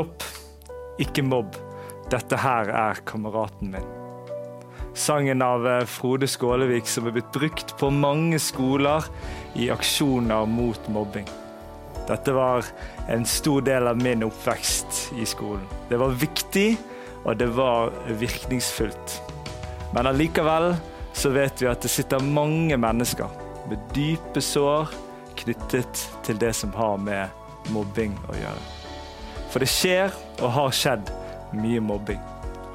Stopp, ikke mobb. Dette her er kameraten min. Sangen av eh, Frode Skålevik som er blitt brukt på mange skoler i aksjoner mot mobbing. Dette var en stor del av min oppvekst i skolen. Det var viktig, og det var virkningsfullt. Men allikevel så vet vi at det sitter mange mennesker med dype sår knyttet til det som har med mobbing å gjøre. For det skjer og har skjedd mye mobbing.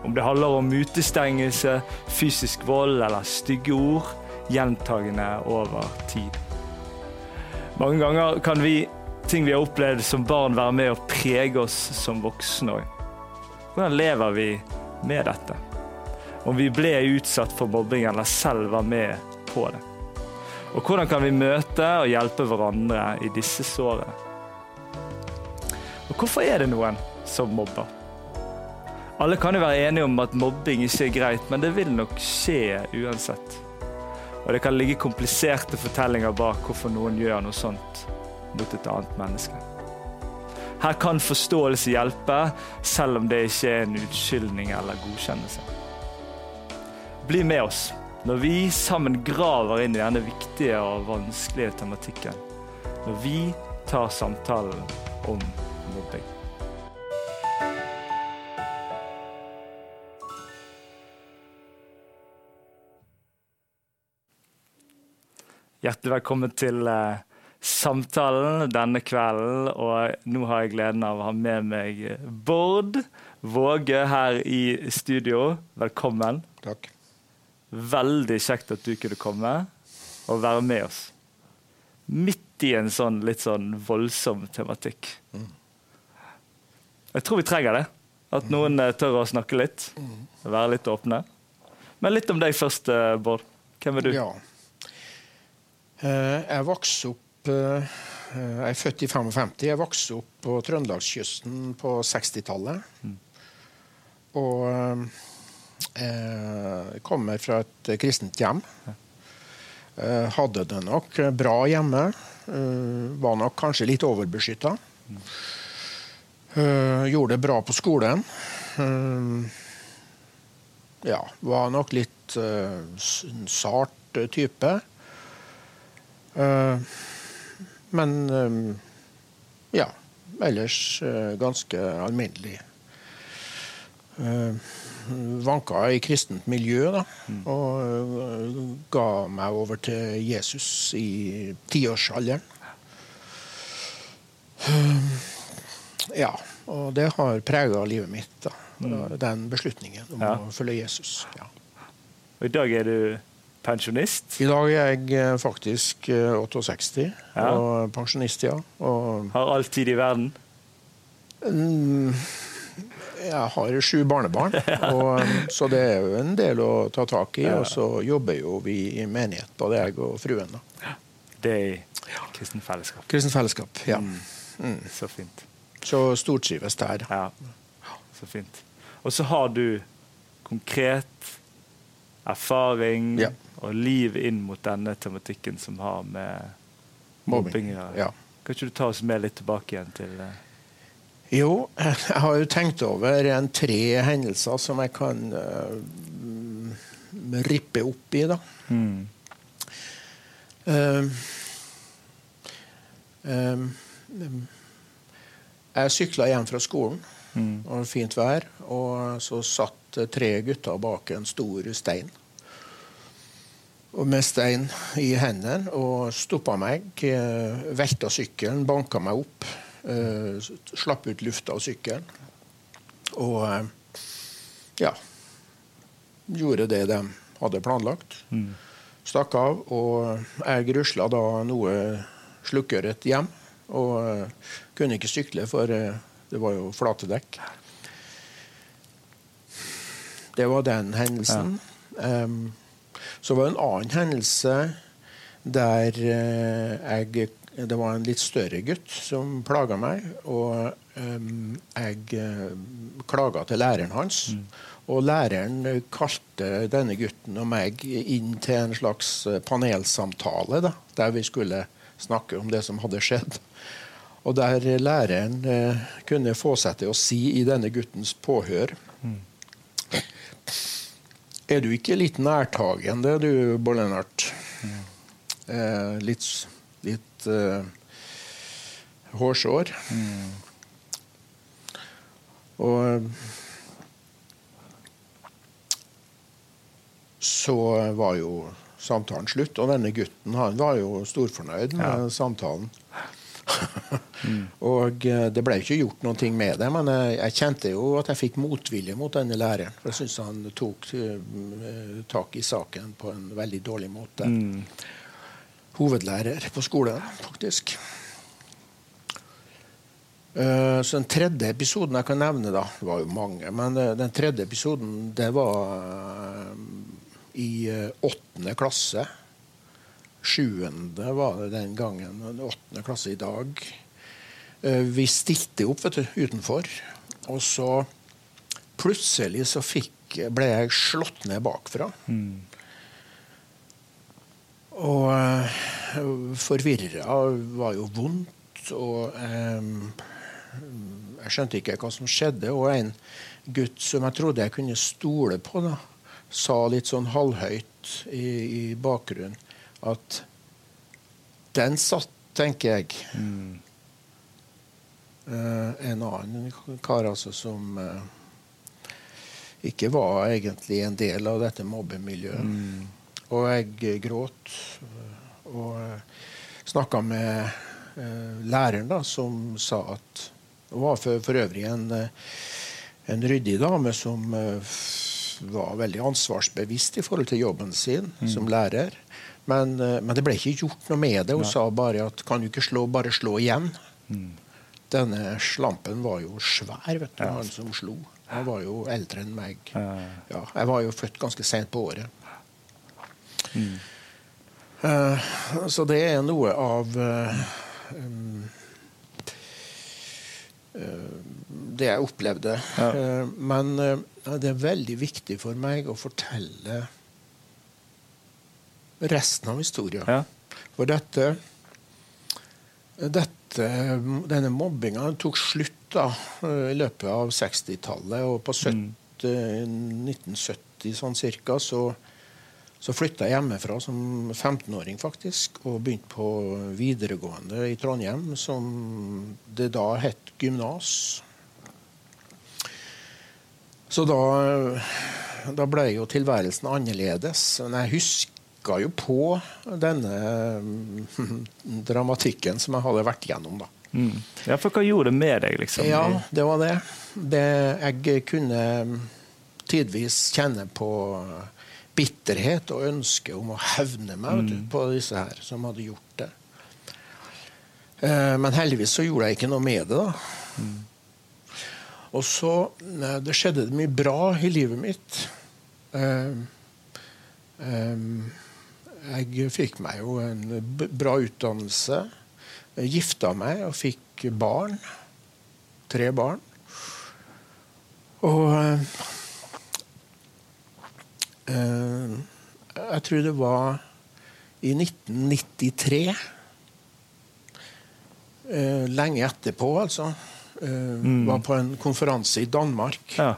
Om det handler om utestengelse, fysisk vold eller stygge ord gjentagende over tid. Mange ganger kan vi, ting vi har opplevd som barn, være med å prege oss som voksne òg. Hvordan lever vi med dette? Om vi ble utsatt for mobbing eller selv var med på det? Og hvordan kan vi møte og hjelpe hverandre i disse sårene? Og hvorfor er det noen som mobber? Alle kan jo være enige om at mobbing ikke er greit, men det vil nok skje uansett. Og det kan ligge kompliserte fortellinger bak hvorfor noen gjør noe sånt mot et annet menneske. Her kan forståelse hjelpe, selv om det ikke er en unnskyldning eller godkjennelse. Bli med oss når vi sammen graver inn i denne viktige og vanskelige tematikken. Når vi tar samtalen om mobbing. Hjertelig velkommen til uh, samtalen denne kvelden. Og nå har jeg gleden av å ha med meg Bård Våge her i studio. Velkommen. Takk. Veldig kjekt at du kunne komme og være med oss. Midt i en sånn litt sånn voldsom tematikk. Jeg tror vi trenger det. At noen eh, tør å snakke litt. Være litt åpne. Men litt om deg først, eh, Bård. Hvem er du? Ja. Eh, Jeg vokste opp Jeg er født i 55. Jeg vokste opp på trøndelagskysten på 60-tallet. Og eh, jeg kommer fra et kristent hjem. Hadde det nok bra hjemme. Var nok kanskje litt overbeskytta. Eh, Gjorde det bra på skolen. Uh, Ja, var nok litt uh, sart type. Uh, men ja, ellers ganske alminnelig. Uh, vanka i kristent miljø, da. Og eh, ga meg over til Jesus i tiårsalderen. Eh, ja, og det har prega livet mitt, da. Den beslutningen om Ja. å følge Jesus. Ja. Og I dag er du pensjonist. I dag er jeg eh, faktisk eh, 68 Ja. og pensjonist, ja. Og Har all tid i verden. mm, jeg har sju barnebarn, og, eh, så det er jo en del å ta tak i. Og så jobber jo vi i menighet, både jeg og fruen. da. Det er i kristent Fellesskap. Kristent fellesskap. Ja. Så fint. Så stortrives der. Ja, så fint. Og så har du konkret erfaring Ja. og liv inn mot denne tematikken som har med Mobbing, å gjøre. ja. Kan ikke du ta oss med litt tilbake igjen til eh, Jo, jeg har jo tenkt over en tre hendelser som jeg kan mm, rippe opp i, da. mm. Um, um, jeg sykla hjem fra skolen, Mm. det var fint vær. Og så satt tre gutter bak en stor stein. Og med stein i hendene og stoppa meg. Velta sykkelen, banka meg opp. eh, Slapp ut lufta av sykkelen. Og eh, ja Gjorde det de hadde planlagt Mm. stakk av, og jeg rusla da noe slukkøret hjem. Og eh, kunne ikke sykle, for eh, det var jo flate dekk. Det var den hendelsen. Em, så var det en annen hendelse der eh, jeg Det var en litt større gutt som plaga meg, og um, jeg uh, klaga til læreren hans. Og læreren kalte denne gutten og meg inn til en slags panelsamtale, da, der vi skulle snakke om det som hadde skjedd. Og der læreren eh, kunne få seg til å si i denne guttens påhør Er du ikke litt nærtagende, du, Bollennart? Eh, litt litt eh, hårsår. Og så var jo samtalen slutt, og denne gutten han var jo storfornøyd med samtalen. og eh, det ble ikke gjort noe med det, men jeg, jeg, kjente jo at jeg fikk motvilje mot denne læreren. For jeg syns han tok uh, tak i saken på en veldig dårlig måte. Mm. Hovedlærer på skolen, faktisk. Uh, så den tredje episoden jeg kan nevne, da Det var jo mange, men den tredje episoden, det var i åttende klasse. Sjuende var det den gangen. Åttende klasse i dag. Eh, vi stilte opp vet du, utenfor, og så plutselig så fikk, ble jeg slått ned bakfra. Mm. Og uh, forvirra var jo vondt, og eh, jeg skjønte ikke hva som skjedde. Og en gutt som jeg trodde jeg kunne stole på, da, sa litt sånn halvhøyt i, i bakgrunnen at den satt, tenker jeg. Mm. Uh, en annen kar altså som uh, ikke var egentlig en del av dette mobbemiljøet. Mm. Og jeg gråt og uh, snakka med læreren, da, som sa at Hun var for, for øvrig en, en ryddig dame som var veldig ansvarsbevisst i forhold til jobben sin mm. som lærer. Men, eh, men, det ble ikke gjort noe med det. Hun Nei. sa bare at kan du ikke slå, bare slå igjen. Mm. Denne slampen var jo svær, vet du, ja. han som slo. Han var jo eldre enn meg. Ja, jeg var jo født ganske sent på året. Mm. Uh, så det er noe av uh, um, uh, det jeg opplevde. Ja. men det er veldig viktig for meg å fortelle resten av historien. Ja. For dette, dette, denne mobbinga tok slutt da, i løpet av 60-tallet. Og på 70, mm. 1970 sånn cirka, så, så flytta jeg hjemmefra som 15-åring faktisk, og begynte på videregående i Trondheim, som det da het gymnas. Så da, da ble jo tilværelsen annerledes. Men jeg huska jo på denne mm, dramatikken som jeg hadde vært gjennom. da. Mm. Ja, For hva gjorde det med deg? liksom? Ja, det var det. det jeg kunne tidvis kjenne på bitterhet og ønske om å hevne meg mm. på disse her som hadde gjort det. Eh, men heldigvis så gjorde jeg ikke noe med det. da. Mm. Og så eh, Det skjedde mye bra i livet mitt. Um, um, jeg fikk meg jo en bra utdannelse. Jeg gifta meg og fikk barn. Tre barn. Og eh, Jeg tror det var i 1993. Eh, lenge etterpå, altså. Eh, mm. Var på en konferanse i Danmark. Ja.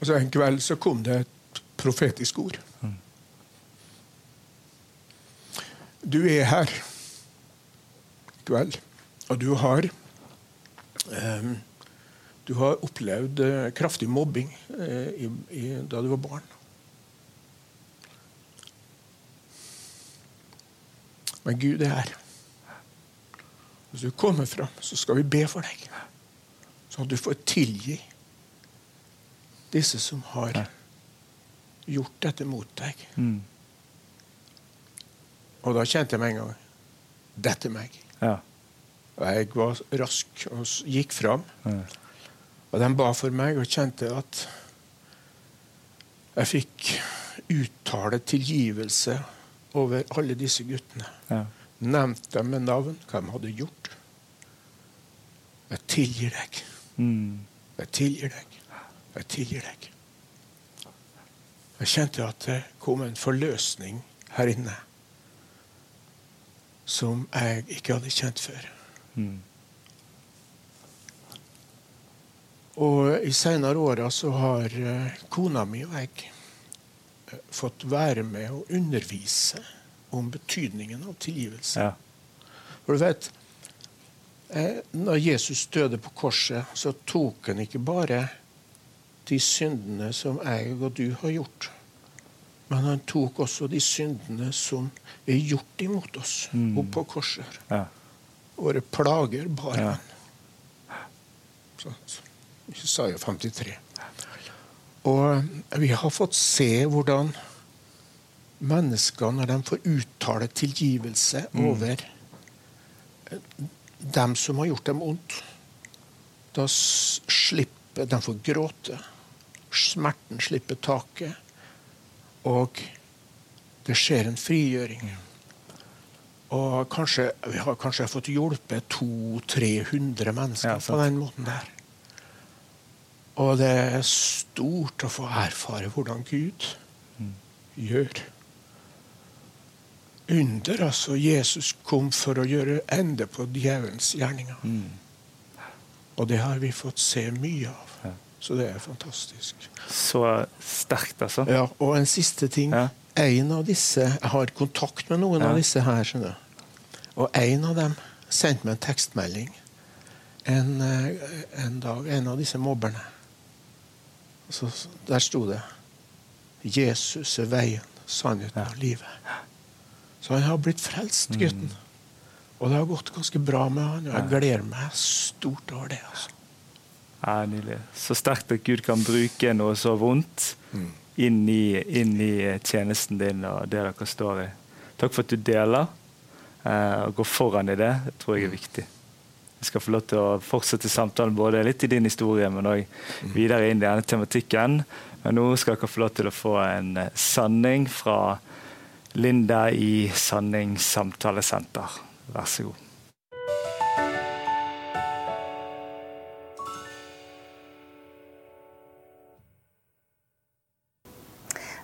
Og så En kveld så kom det et profetisk ord. Du er her i kveld, og du har um, Du har opplevd uh, kraftig mobbing uh, i, i, da du var barn. Men Gud er her. Hvis du kommer fram, så skal vi be for deg, Sånn at du får tilgi disse som har gjort dette mot deg. Mm. Og da kjente jeg med en gang dette er meg. Ja. Og jeg var rask og gikk fram. Ja. Og de ba for meg og kjente at jeg fikk uttale tilgivelse over alle disse guttene. Ja. Nevnt dem med navn, hva de hadde gjort. Jeg tilgir deg. Mm. Jeg tilgir deg. Jeg tilgir deg. Jeg kjente at det kom en forløsning her inne som jeg ikke hadde kjent før. Mm. Og i seinere åra så har eh, kona mi og jeg fått være med og undervise om betydningen av tilgivelse. Ja. For du vet, eh, når Jesus døde på korset, så tok han ikke bare de syndene som jeg og du har gjort. Men han tok også de syndene som er gjort imot oss Mm. opp på korset. Ja. Våre plager bar Ja. han. Så, så, Jesaja 53. Og vi har fått se hvordan mennesker, når de får uttale tilgivelse Mm. over eh, dem som har gjort dem ondt, da slipper de får gråte. Smerten slipper taket. Og det skjer en frigjøring. Og kanskje, vi har kanskje fått hjulpet 200-300 mennesker Ja, på den måten der. Og det er stort å få erfare hvordan Gud gjør. Under, altså. Jesus kom for å gjøre ende på djevelens gjerninger. Mm. Og det har vi fått se mye av. Ja. Så det er fantastisk. Så sterkt, altså. Ja, og en siste ting. Ja. En av disse, Jeg har kontakt med noen Ja. av disse her. skjønner du. Og en av dem sendte meg en tekstmelding en, eh, en dag. En av disse mobberne. Så, der sto det 'Jesus er veien, sannheten og livet'. Så han har blitt frelst, gutten. Og det har gått ganske bra med han. Og jeg gleder meg stort over det. altså. Ja, nydelig. Så sterkt at Gud kan bruke noe så vondt inn, i, inn i tjenesten din og det dere står i. Takk for at du deler eh, og går foran i det. Det tror jeg er viktig. Skal få lov til å fortsette samtalen både litt i din historie, men òg videre inn i denne tematikken. Men nå skal dere få lov til å få en eh, sanning fra Linda i Sanning samtalesenter. Vær så god.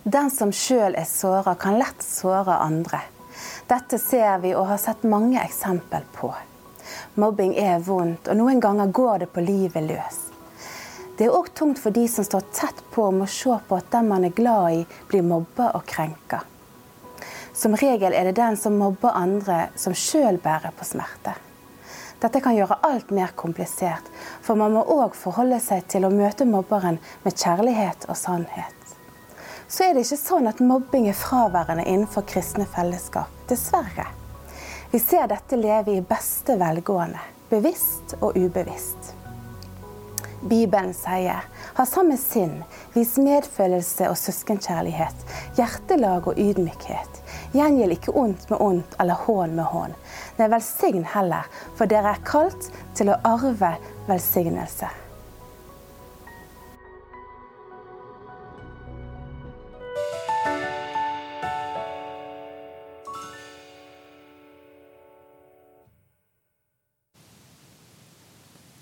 Den som sjøl er såra, kan lett såre andre. Dette ser vi og har sett mange eksempel på. Mobbing er vondt, og noen ganger går det på livet løs. Det er òg tungt for de som står tett på og må se på at den man er glad i, blir mobba og krenka. Som regel er det den som mobber andre, som sjøl bærer på smerte. Dette kan gjøre alt mer komplisert, for man må òg forholde seg til å møte mobberen med kjærlighet og sannhet. Så er det ikke sånn at mobbing er fraværende innenfor kristne fellesskap. Dessverre. Vi ser dette leve i beste velgående, bevisst og ubevisst. Bibelen sier ha samme sinn, vis medfølelse og søskenkjærlighet, hjertelag og ydmykhet. Gjengjeld ikke ondt med ondt eller hån med hån. Nei, velsign heller, for dere er kalt til å arve velsignelse.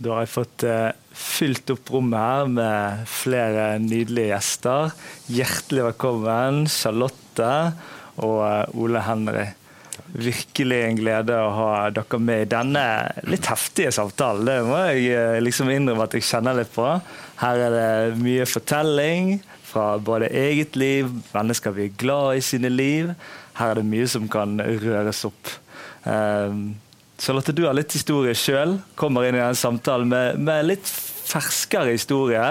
Da har jeg fått eh, fylt opp rommet her med flere nydelige gjester. Hjertelig velkommen, Charlotte og eh, Ole Henry. Virkelig en glede å ha dere med i denne litt heftige samtalen. Det må jeg eh, liksom innrømme at jeg kjenner litt på. Her er det mye fortelling fra både eget liv, mennesker vi er glad i sine liv. Her er det mye som kan røres opp. Um, Charlotte, du har litt historie sjøl. Kommer inn i den samtalen med, med litt ferskere historie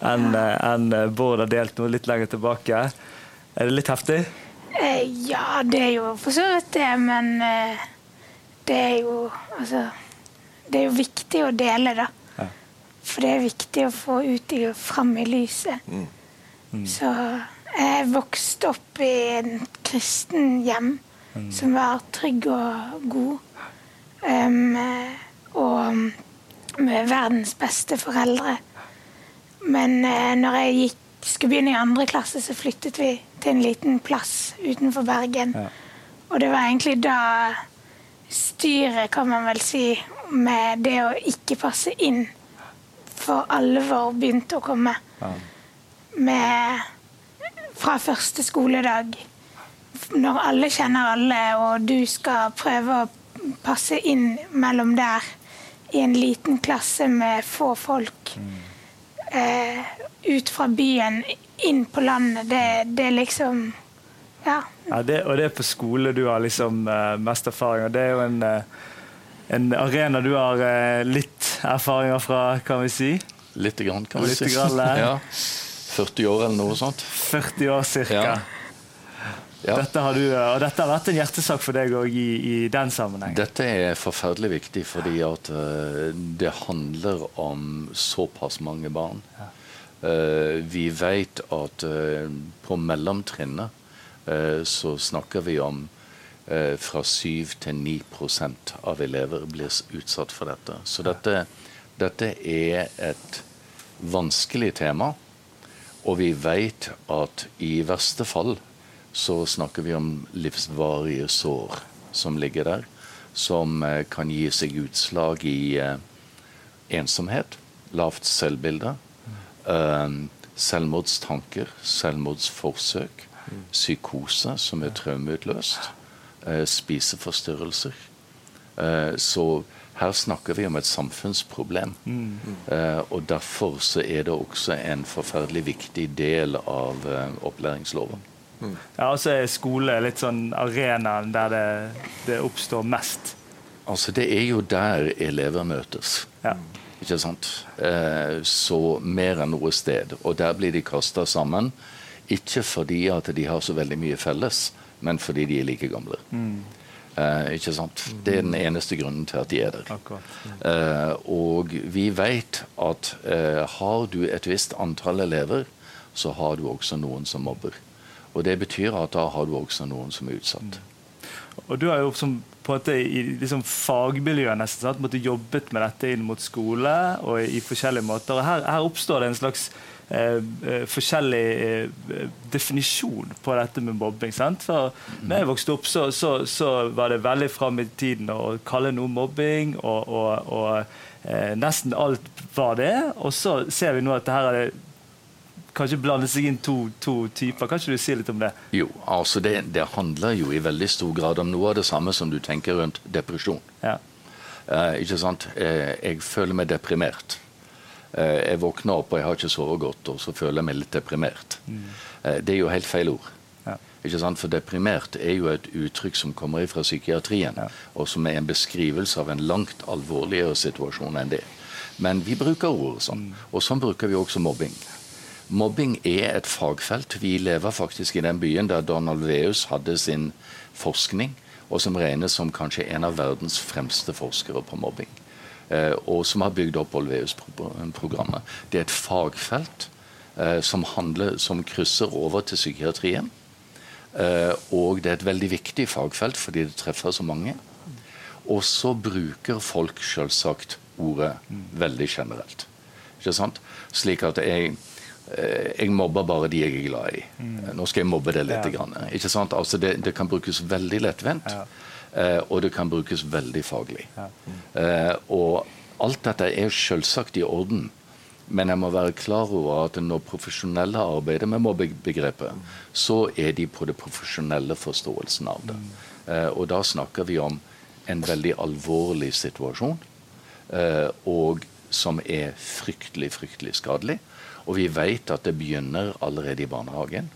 enn ja. en Bård har delt noe litt lenger tilbake. Er det litt heftig? Eh, Ja, det er jo for så vidt det, men eh, det er jo altså Det er jo viktig å dele, da. Ja. For det er viktig å få ut i, og fram i lyset. Så jeg vokste opp i en kristen hjem som var trygg og god. Em, og med verdens beste foreldre. Men uh, når jeg gikk, skulle begynne i andre klasse, så flyttet vi til en liten plass utenfor Bergen. Ja. Og det var egentlig da styret, kan man vel si, med det å ikke passe inn for alvor begynte å komme. Ja. Med fra første skoledag. Når alle kjenner alle, og du skal prøve å passe inn mellom der i en liten klasse med få folk. Eh, ut fra byen, inn på landet. Det, det er liksom Ja. Ja, det, og det er på skole du har liksom eh, mest erfaring. Og det er jo en, eh, en arena du har eh, litt erfaringer fra, kan vi si. Lite grann, kan vi si. grann, eh. ja. 40 år eller noe sånt. 40 år cirka. Ja. Ja. Dette har du, og dette har vært en hjertesak for deg òg i, i den sammenheng. Dette er forferdelig viktig fordi at eh, det handler om såpass mange barn. Eh, vi vet at eh, på mellomtrinnet eh, så snakker vi om eh, fra 7 til 9 av elever blir utsatt for dette. Så dette, dette er et vanskelig tema. Og vi vet at i verste fall så snakker vi om livsvarige sår som ligger der, som eh, kan gi seg utslag i eh, ensomhet, lavt selvbilde, eh, selvmordstanker, selvmordsforsøk, psykose som er traumeutløst, spiseforstyrrelser. Så her snakker vi om et samfunnsproblem. Og derfor så er det også en forferdelig viktig del av opplæringsloven. Ja, og så er skole litt sånn arenaen der det, det oppstår mest. Altså, det er jo der elever møtes. Ja. Ikke sant? Eh, så mer enn noe sted. Og der blir de kasta sammen. Ikke fordi at de har så veldig mye felles, men fordi de er like gamle. Eh, ikke sant? Det er den eneste grunnen til at de er der. Eh, og vi vet at eh, har du et visst antall elever, så har du også noen som mobber. Og det betyr at da har du også noen som er utsatt. Og du har jo som, på en måte i liksom fagmiljøet nesten sant? Måtte jobbet med dette inn mot skole og i, forskjellige måter. Og her, her oppstår det en slags eh, eh, forskjellig eh, definisjon på dette med mobbing. sant? For når jeg vokste opp, så, så, så var det veldig fram i tiden å kalle noe mobbing, og, og, og eh, nesten alt var det. Og så ser vi nå at det her er det kanskje blande seg inn to, to typer. Kan ikke du si litt om det? Jo, altså det, det handler jo i veldig stor grad om noe av det samme som du tenker rundt depresjon. Ja. Eh, ikke sant? Eh, jeg føler meg deprimert. Eh, jeg våkner opp og jeg har ikke sovet godt, og så føler jeg meg litt deprimert. Eh, det er jo helt feil ord. Ja. Ikke sant? For deprimert er jo et uttrykk som kommer fra psykiatrien, Ja. og som er en beskrivelse av en langt alvorligere situasjon enn det. Men vi bruker ordet sånn, og sånn bruker vi også mobbing. Mobbing er et fagfelt. Vi lever faktisk i den byen der Donald Veus hadde sin forskning, og som regnes som kanskje en av verdens fremste forskere på mobbing. Eh, og som har bygd opp Olveus-programmet. Det er et fagfelt eh, som, handler, som krysser over til psykiatrien. Eh, og det er et veldig viktig fagfelt fordi det treffer så mange. Og så bruker folk selvsagt ordet veldig generelt. Ikke sant? Slik at jeg jeg mobber bare de jeg er glad i. Nå skal jeg mobbe det litt. Ja. Grann. Ikke sant? Altså det, det kan brukes veldig lettvint, Ja. eh, og det kan brukes veldig faglig. Ja. Mm. og alt dette er selvsagt i orden, men jeg må være klar over at når profesjonelle arbeider med mobbebegrepet, så er de på det profesjonelle forståelsen av det. Eh, og da snakker vi om en veldig alvorlig situasjon, eh, og som er fryktelig, fryktelig skadelig. Og vi vet at det begynner allerede i barnehagen.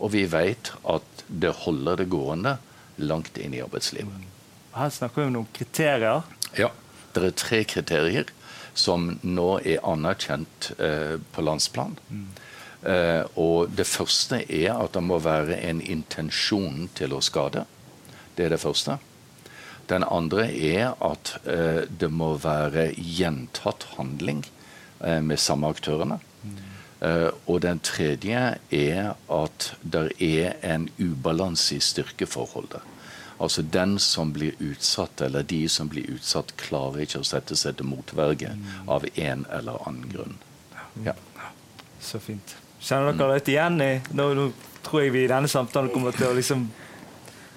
Og vi vet at det holder det gående langt inn i arbeidslivet. Her snakker vi om noen kriterier. Ja, Det er tre kriterier som nå er anerkjent eh, på landsplan. Eh, og Det første er at det må være en intensjon til å skade. Det er det første. Den andre er at eh, det må være gjentatt handling eh, med samme aktørene. Eh, og den tredje er at det er en ubalanse i styrkeforholdet. Altså den som blir utsatt, eller de som blir utsatt, klarer ikke å sette seg til motverge av en eller annen grunn. Ja. Så fint. Kjenner dere dette igjen nå, nå tror jeg vi i denne samtalen kommer til å liksom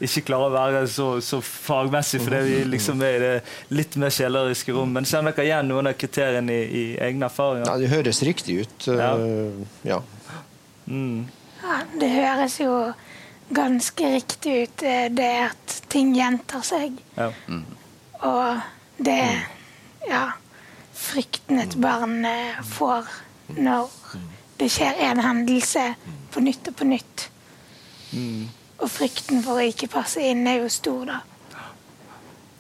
ikke klare å være så, så fagmessig fordi vi liksom er i det litt mer kjelleriske rom. Men kjenner dere igjen noen av kriteriene i, i egne erfaringer? Ja, det høres riktig ut. Ja. eh, ja. Mm. Ja, det høres jo ganske riktig ut, eh, det at ting gjentar seg. Ja. Og det Ja, frykten et barn eh, får når det skjer en hendelse på nytt og på nytt. Og frykten for å ikke passe inn er jo stor, da.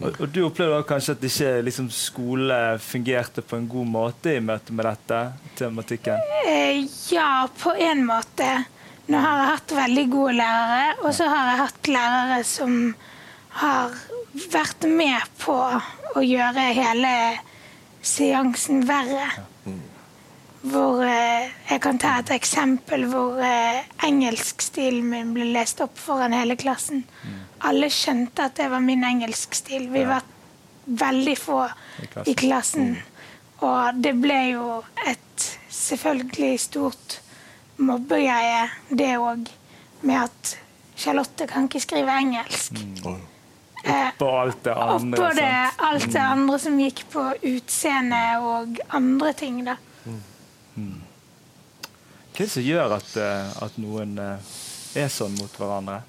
Og, du opplevde kanskje at ikke liksom, skole fungerte på en god måte i møte med dette tematikken? Eh, ja, på en måte. Nå har jeg hatt veldig gode lærere, og så har jeg hatt lærere som har vært med på å gjøre hele seansen verre. Hvor eh, Jeg kan ta et eksempel hvor eh, engelskstilen min ble lest opp foran hele klassen. Alle skjønte at det var min engelskstil. Vi var veldig få I klassen. i klassen. Og det ble jo et selvfølgelig stort mobbegreie, det òg, med at Charlotte kan ikke skrive engelsk. Mm. Oppå alt det andre. Oppå det. Mm. alt det andre som gikk på utseende og andre ting, da. Hva er det som gjør at, eh, at noen eh, er sånn mot hverandre?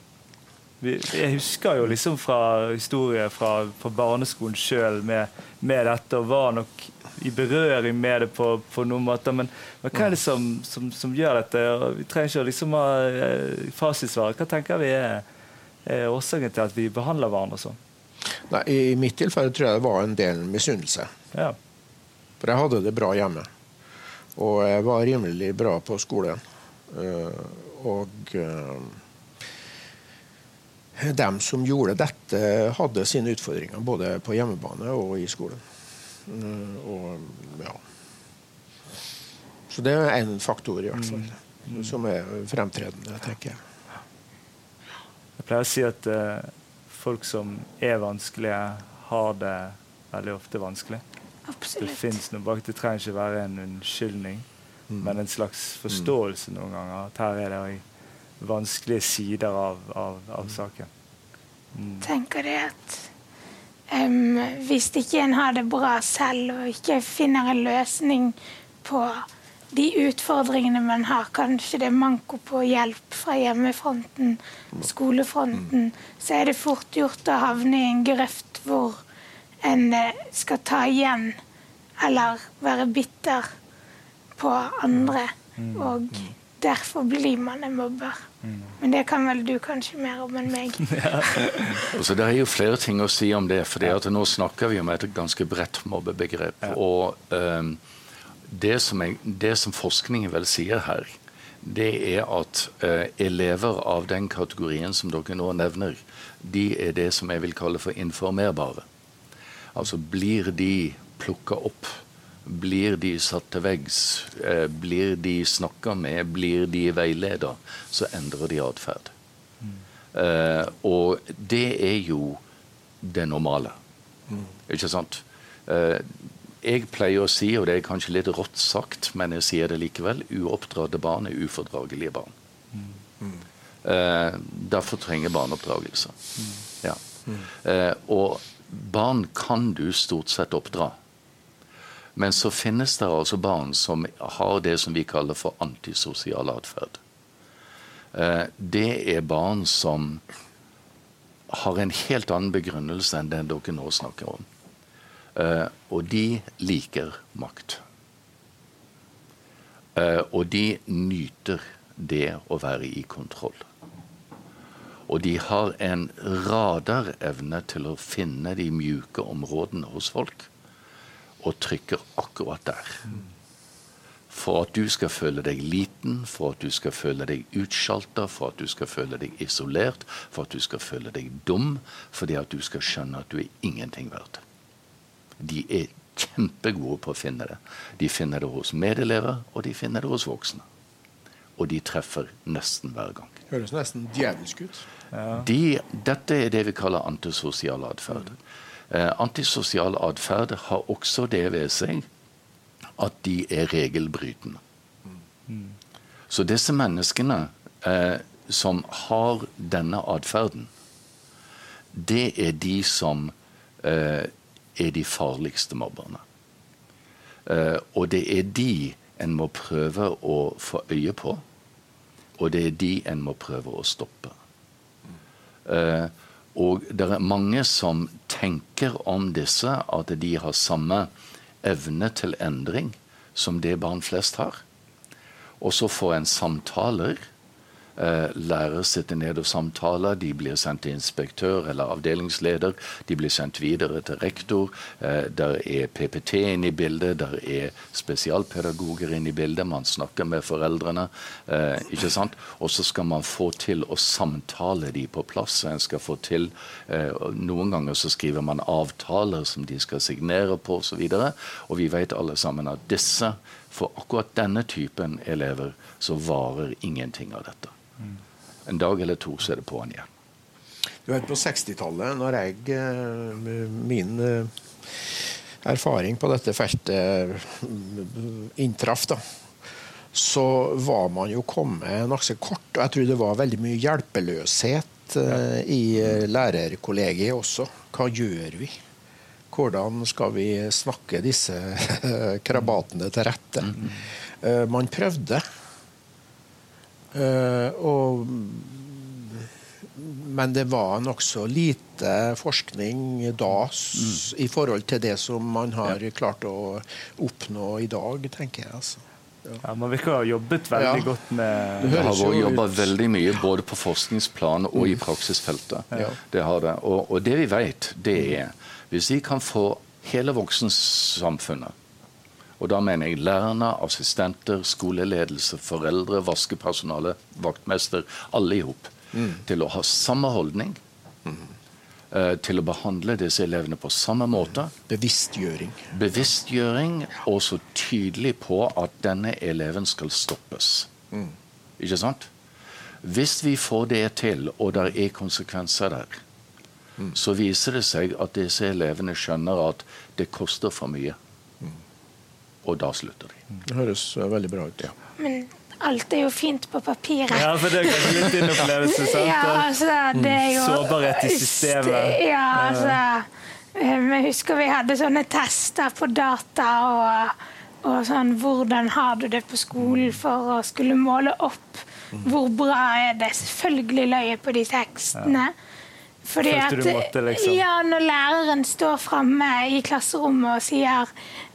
Jeg husker jo liksom fra historier fra, fra barneskolen sjøl med, med dette, og var nok i berøring med det på, på noen måter. Men, men hva er det som, som, som gjør dette? Og Vi trenger ikke liksom ha eh, fasitsvaret. Hva tenker vi er, er årsaken til at vi behandler hverandre sånn? Nei, I mitt tilfelle tror jeg det var en del misunnelse. Ja. For jeg hadde det bra hjemme. Og jeg var rimelig bra på skolen. Eh, og eh, dem som gjorde dette, hadde sine utfordringer både på hjemmebane og i skolen. Eh, og ja. Så det er en faktor, i hvert fall, som er fremtredende, tenker jeg. Jeg pleier å si at uh, folk som er vanskelige, har det veldig ofte vanskelig. Det fins noe bak. Det trenger ikke være en unnskyldning, men en slags forståelse noen ganger. At her er det òg vanskelige sider av, av, av saken. tenker det at um, hvis ikke en har det bra selv og ikke finner en løsning på de utfordringene man har, kanskje det er manko på hjelp fra hjemmefronten, skolefronten, så er det fort gjort å havne i en grøft hvor en eh, skal ta igjen eller være bitter på andre. Og derfor blir man en mobber. Men det kan vel du kanskje mer om enn meg. Altså, det er jo flere ting å si om det. for Nå snakker vi om et ganske bredt mobbebegrep. Og um, det, som jeg, det som forskningen vel sier her, det er at uh, elever av den kategorien som dere nå nevner, de er det som jeg vil kalle for informerbare. Altså blir de plukka opp? Blir de satt til veggs? Eh, blir de snakka med? Blir de veileda? Så endrer de atferd. Eh, og det er jo det normale. Ikke sant? Eh, jeg pleier å si, og det er kanskje litt rått sagt, men jeg sier det likevel, uoppdratte barn er ufordragelige barn. Eh, derfor trenger barneoppdragelse. Ja. Eh, og barn kan du stort sett oppdra. Men så finnes det altså barn som har det som vi kaller for antisosial atferd. Eh, det er barn som har en helt annen begrunnelse enn den dere nå snakker om. Eh, og de liker makt. Eh, og de nyter det å være i kontroll. Og de har en radarevne til å finne de mjuke områdene hos folk, og trykker akkurat der. For at du skal føle deg liten, for at du skal føle deg utsjalta, for at du skal føle deg isolert, for at du skal føle deg dum, fordi at du skal skjønne at du er ingenting verdt. De er kjempegode på å finne det. De finner det hos medelever, og de finner det hos voksne. Og de treffer nesten hver gang. Høres nesten djevelsk ut. De, dette er det vi kaller antisosial atferd. Eh, antisosial atferd har også det ved seg at de er regelbrytende. Så disse menneskene eh, som har denne atferden, det er de som eh, er de farligste mobberne. Eh, og det er de en må prøve å få øye på. Og det er de en må prøve å stoppe. Uh, og det er mange som tenker om disse at de har samme evne til endring som det barn flest har. Og så får en samtaler Eh, lærer sitter ned og samtaler. De blir sendt til inspektør eller avdelingsleder. De blir sendt videre til rektor. Eh, der er PPT inne i bildet, der er spesialpedagoger inne i bildet. Man snakker med foreldrene. Eh, ikke sant? Og så skal man få til å samtale de på plass. En skal få til, Noen ganger så skriver man avtaler som de skal signere på osv. Og, så og vi vet alle sammen at disse, for akkurat denne typen elever, så varer ingenting av dette. En dag eller to så er det på'n igjen. Du vet, På 60-tallet, når jeg eh, Min eh, erfaring på dette feltet eh, inntraff, da, så var man jo kommet nokså kort. Og jeg tror det var veldig mye hjelpeløshet i lærerkollegiet også. Hva gjør vi? Hvordan skal vi snakke disse krabatene til rette? Mm. Man prøvde. Eh, og, men det var nokså lite forskning da mm. i forhold til det som man har ja. klart å oppnå i dag, tenker jeg. altså. Ja. Man virker å ha jobbet veldig ja. godt med Det har vært jobba veldig mye både på forskningsplan og i praksisfeltet. Ja. Det har det. Og, og, det vi vet, det er hvis vi kan få hele voksensamfunnet og da mener jeg lærerne, assistenter, skoleledelse, foreldre, vaskepersonale, vaktmester, alle i hop. Mm. Til å ha samme holdning. Mm. Uh, til å behandle disse elevene på samme måte. Bevisstgjøring. Bevisstgjøring, og så tydelig på at denne eleven skal stoppes. Mm. Ikke sant? Hvis vi får det til, og det er konsekvenser der, mm. så viser det seg at disse elevene skjønner at det koster for mye og da slutter de. Det høres veldig bra ut. ja. Men alt er jo fint på papiret. Ja, for det er kanskje litt din opplevelse, sant? Ja, altså, det er jo... Sårbarhet i systemet. Ja, altså eh, Vi husker vi hadde sånne tester på data og, og sånn Hvordan har du det på skolen for å skulle måle opp hvor bra er det? Selvfølgelig løy jeg på de tekstene. Ja. Fordi at, måtte, liksom. ja, Når læreren står framme i klasserommet og sier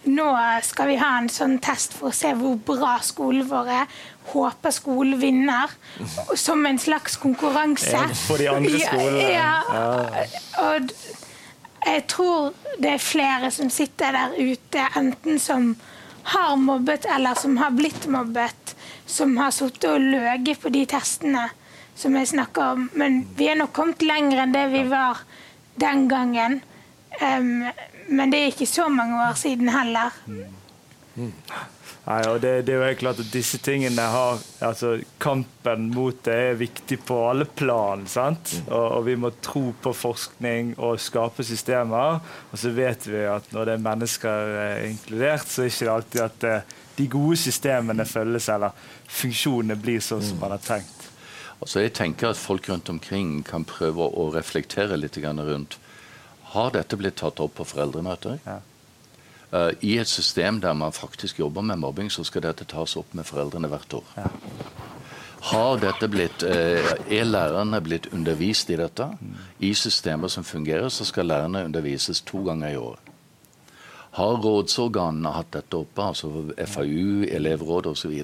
nå skal vi ha en sånn test for å se hvor bra skolen vår er, håper skolen vinner, som en slags konkurranse. Ja, for de andre skolene. Ja, ja. Og jeg tror det er flere som sitter der ute, enten som har mobbet eller som har blitt mobbet, som har sittet og løyet på de testene som jeg snakker om. Men vi er nok kommet lenger enn det vi var den gangen. Um, men det er ikke så mange år siden heller. Mm. Nei, og det, det, er jo helt klart at disse tingene har altså Kampen mot det er viktig på alle plan. sant? Mm. Og, og, vi må tro på forskning og skape systemer. Og så vet vi at når det er mennesker eh, inkludert, så er det ikke alltid at eh, de gode systemene følges, eller funksjonene blir sånn som man har tenkt. Altså jeg tenker at folk rundt omkring kan prøve å reflektere litt rundt Har dette blitt tatt opp på foreldremøter? Ja. Uh, I et system der man faktisk jobber med mobbing, så skal dette tas opp med foreldrene hvert år. Ja. Har dette blitt, uh, Er lærerne blitt undervist i dette? Mm. I systemer som fungerer, så skal lærerne undervises to ganger i året. Har rådsorganene hatt dette oppe, altså FAU, elevråd osv.?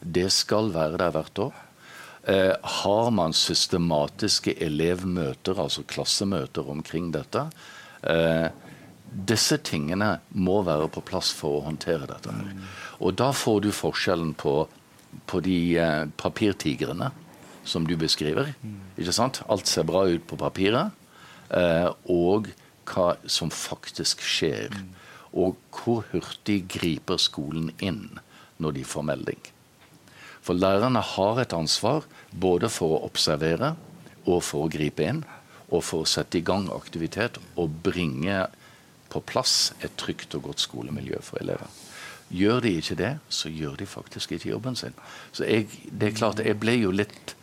Det skal være der hvert år. Eh, har man systematiske elevmøter, altså klassemøter omkring dette? Eh, disse tingene må være på plass for å håndtere dette. her. Og da får du forskjellen på, på de eh, papirtigrene som du beskriver. Ikke sant? Alt ser bra ut på papiret. Og hva som faktisk skjer. Og hvor hurtig griper skolen inn når de får melding. For lærerne har et ansvar både for å observere og for å gripe inn. Og for å sette i gang aktivitet og bringe på plass et trygt og godt skolemiljø for elever. Gjør de ikke det, så gjør de faktisk ikke jobben sin. Så jeg, det er klart, jeg ble jo litt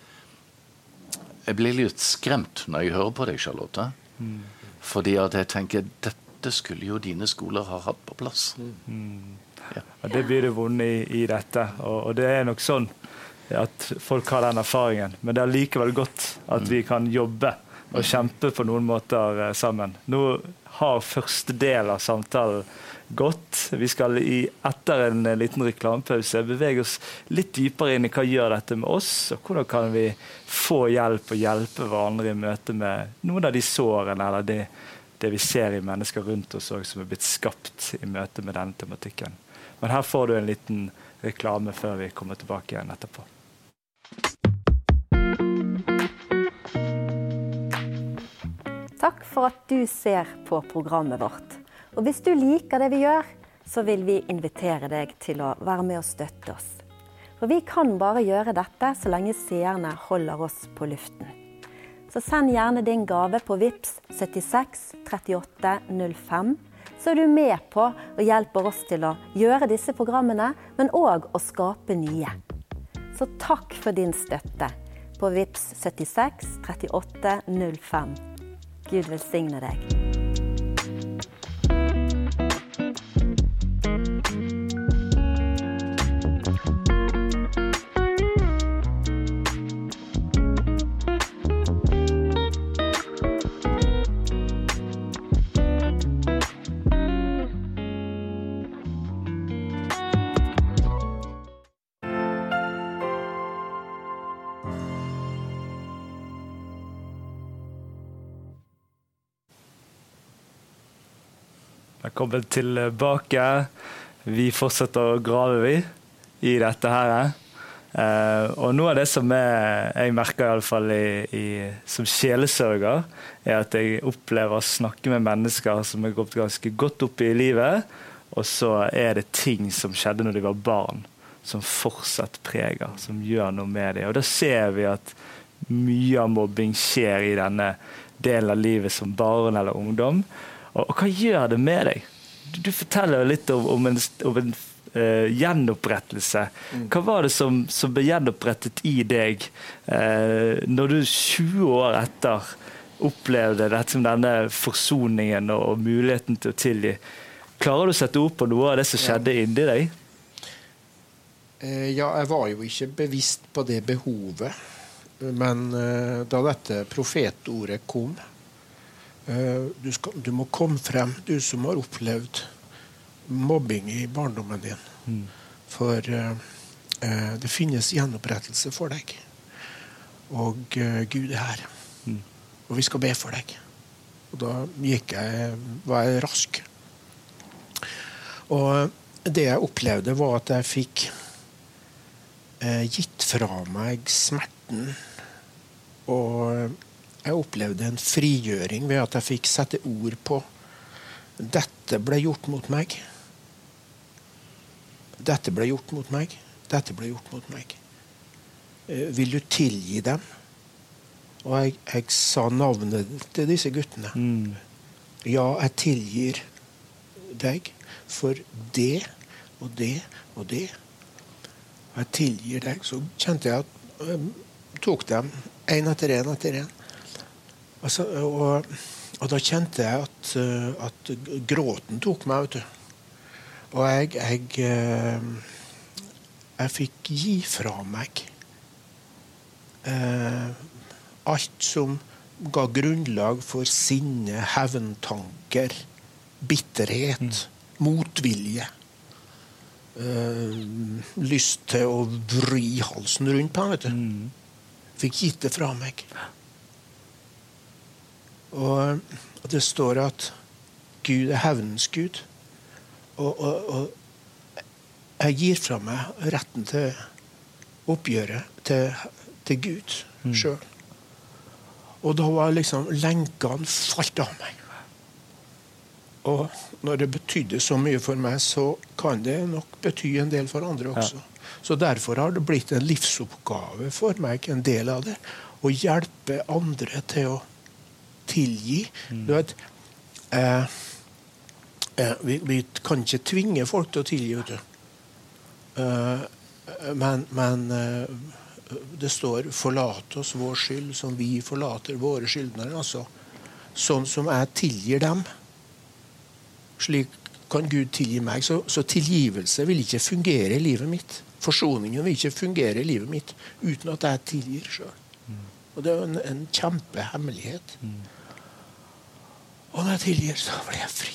jeg ble litt skremt når jeg hører på deg, Charlotte. Mm. Fordi at jeg tenker dette skulle jo dine skoler ha hatt på plass. Mm. Ja. Det blir det vonde i, i dette. Og, og, det er nok sånn at folk har den erfaringen. Men det er likevel godt at vi kan jobbe og kjempe på noen måter eh, sammen. Nå har første del av samtalen gått. Vi skal i, etter en liten reklamepause bevege oss litt dypere inn i hva gjør dette med oss, og hvordan kan vi få hjelp og hjelpe hverandre i møte med noen av de sårene eller det, det vi ser i mennesker rundt oss også, som er blitt skapt i møte med denne tematikken. Men her får du en liten reklame før vi kommer tilbake igjen etterpå. Takk for at du ser på programmet vårt. Og hvis du liker det vi gjør, så vil vi invitere deg til å være med og støtte oss. For vi kan bare gjøre dette så lenge seerne holder oss på luften. Så send gjerne din gave på VIPS 76 38 05, så er du med på og hjelper oss til å gjøre disse programmene, men òg å skape nye. Så takk for din støtte på VIPS 76 38 05. Gud velsigne deg. Velkommen tilbake. Vi fortsetter å grave vi, i dette her. Eh, og noe av det som er, jeg merker i alle fall i, i, som sjelesørger, er at jeg opplever å snakke med mennesker som er gått ganske godt opp i livet, og så er det ting som skjedde når de var barn, som fortsatt preger, som gjør noe med dem. Og da ser vi at mye av mobbing skjer i denne delen av livet som barn eller ungdom. Og, og hva gjør det med deg? Du, du forteller litt om, om en, om en uh, gjenopprettelse. Mm. Hva var det som, som ble gjenopprettet i deg uh, når du 20 år etter opplevde dette som denne forsoningen og, og, muligheten til å tilgi? Klarer du å sette ord på noe av det som skjedde ja. inni deg? Eh, ja, jeg var jo ikke bevisst på det behovet. Men da dette profetordet kom, du, skal, du, må komme frem, du som har opplevd mobbing i barndommen din. Mm. For uh, det finnes gjenopprettelse for deg. Og uh, Gud er her. Mm. Og vi skal be for deg. Og da gikk jeg, var jeg rask. Og det jeg opplevde, var at jeg fikk uh, gitt fra meg smerten og jeg opplevde en frigjøring ved at jeg fikk sette ord på dette ble gjort mot meg. Dette ble gjort mot meg. Dette ble gjort mot meg. Eh, vil du tilgi dem? Og jeg, jeg sa navnet til disse guttene. Mm. Ja, jeg tilgir deg for det og det og det. Jeg tilgir deg. Så kjente jeg at jeg tok dem én etter én etter én. Altså, og, og, da kjente jeg at, eh, at, gråten tok meg, vet du. Og jeg, jeg, eh, jeg fikk gi fra meg eh, alt som ga grunnlag for sinne, hevntanker, bitterhet, mm. motvilje. Eh, lyst til å vri halsen rundt på ham. Mm. Fikk gitt det fra meg. Og, det står at Gud er hevnens Gud. Og, og, og, jeg gir fra meg retten til oppgjøret til, til Gud mm. sjøl. Og da var liksom lenkene falt av meg. Og når det betydde så mye for meg, så kan det nok bety en del for andre også. Ja. Så derfor har det blitt en livsoppgave for meg, en del av det, å hjelpe andre til å tilgi. Mm. Du vet, eh, eh, vi, vi, kan ikke tvinge folk til å tilgi, vet du. Eh, men, men eh, det står 'forlate oss vår skyld som vi forlater våre skyldnere'. Altså, sånn som jeg tilgir dem, slik kan Gud tilgi meg. Så, så, tilgivelse vil ikke fungere i livet mitt. Forsoningen vil ikke fungere i livet mitt uten at jeg tilgir sjøl. Mm. Og det er en, en kjempehemmelighet. Mm. Og når jeg tilgir, så blir jeg fri.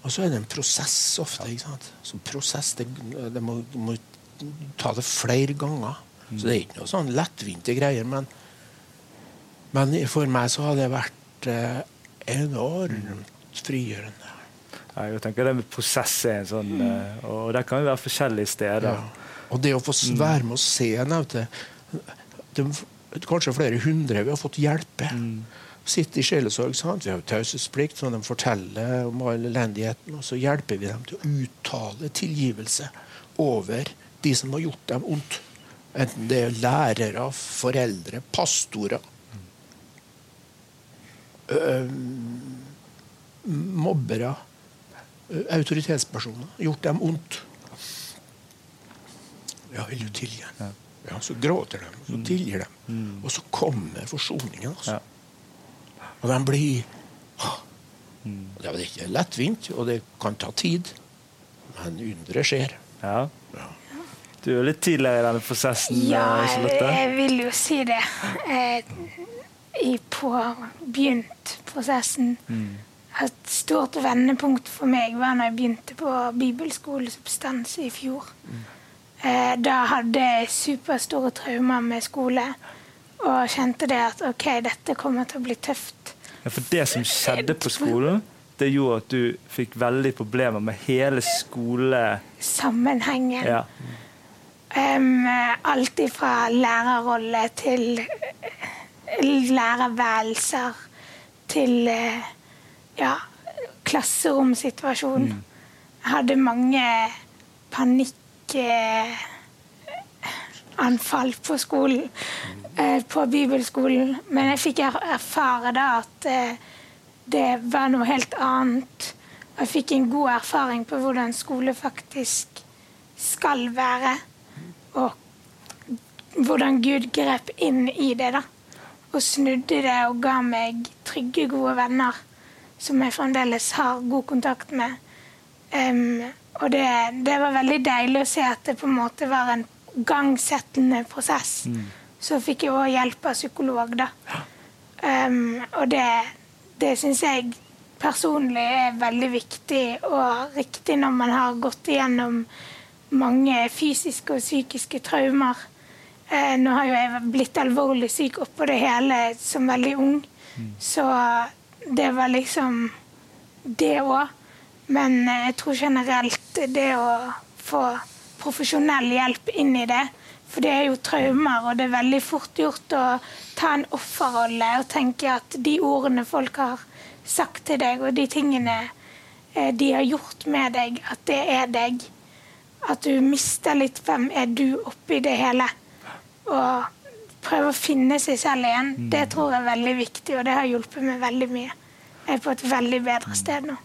Og så er det en prosess ofte. ikke sant? Så prosess, det, det må, må, ta det flere ganger. Så det er ikke noe sånn lettvinte greier. Men, men for meg så har det vært eh, enormt frigjørende. Jeg tenker det med prosess er en sånn mm. Og det kan jo være forskjellige steder. Ja. Og det å få mm. være med å se nevnte, det, Kanskje flere hundre vi har fått hjelpe. Mm. Sitte i sjelesorg. Sant? Vi har jo taushetsplikt, så de forteller om all elendigheten. Og så hjelper vi dem til å uttale tilgivelse over de som har gjort dem ondt. Enten det er lærere, foreldre, pastorer. Mobbere, autoritetspersoner. Gjort dem ondt. Ja, vil du tilgi? Ja, så gråter de, så tilgir dem. Mm. Og så kommer forsoningen. altså. Og de blir mm. Det er ikke lettvint, og det kan ta tid. Men underet skjer. Ja. ja. Du er litt tidligere i denne prosessen? Ja, jeg vil jo si det. Jeg på begynt prosessen. Mm. Et stort vendepunkt for meg var når jeg begynte på bibelskolesubstans i fjor. Mm. Eh, da hadde jeg superstore traumer med skole og kjente det at OK, dette kommer til å bli tøft. Ja, For det som skjedde på skolen, det gjorde at du fikk veldig problemer med hele skolesammenhengen. Ja. Um, alt fra lærerrolle til lærerværelser til ja, klasseromsituasjon. Mm. Jeg hadde mange panikkanfall på skolen, uh, på bibelskolen. Men jeg fikk erfare da at uh, det var noe helt annet. Jeg fikk en god erfaring på hvordan skole faktisk skal være og hvordan Gud grep inn i det. da. Og snudde det og ga meg trygge, gode venner som jeg fremdeles har god kontakt med. Um, og det, det, var veldig deilig å se at det på en måte var en gangsettende prosess. Mm. Så fikk jeg òg hjelp av psykolog, da. Um, og det, det syns jeg personlig er veldig viktig og riktig når man har gått igjennom mange fysiske og psykiske traumer. Eh, nå har jo jeg blitt alvorlig syk oppå det hele som veldig ung, mm. så det var liksom det òg. Men eh, jeg tror generelt det å få profesjonell hjelp inn i det For det er jo traumer, og det er veldig fort gjort å ta en offerrolle og tenke at de ordene folk har sagt til deg, og de tingene eh, de har gjort med deg, at det er deg. At du mister litt hvem er du oppi det hele. Og prøve å finne seg selv igjen. Mm. Det tror jeg er veldig viktig, og det har hjulpet meg veldig mye. Jeg er på et veldig bedre sted nå.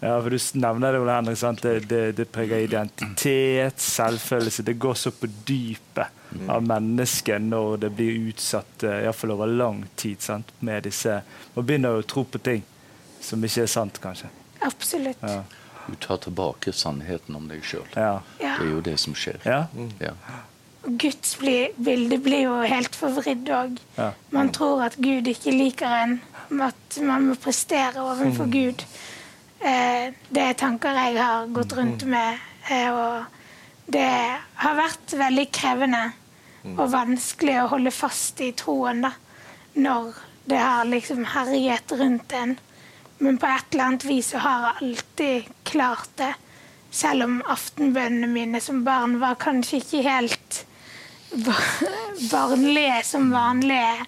Mm. Ja, for Du nevner det, Ole Henrik. Sant? Det, det, det preger identitet, selvfølelse. Det går så på dypet mm. av mennesket når det blir utsatt eh, iallfall over lang tid sant? med disse Man begynner å tro på ting som ikke er sant, kanskje. Absolutt. Ja. Du tar tilbake sannheten om deg sjøl. Ja. Det er jo det som skjer. Ja. Ja. Guds bilde blir jo helt forvridd òg. Man tror at Gud ikke liker en, at man må prestere overfor mm. Gud. Eh, det er tanker jeg har gått rundt mm. med, eh, og det har vært veldig krevende mm. og vanskelig å holde fast i troen da, når det har liksom herjet rundt en. Men på et eller annet vis så har jeg alltid klart det. Selv om aftenbønnene mine som barn var kanskje ikke helt barnlige som vanlige.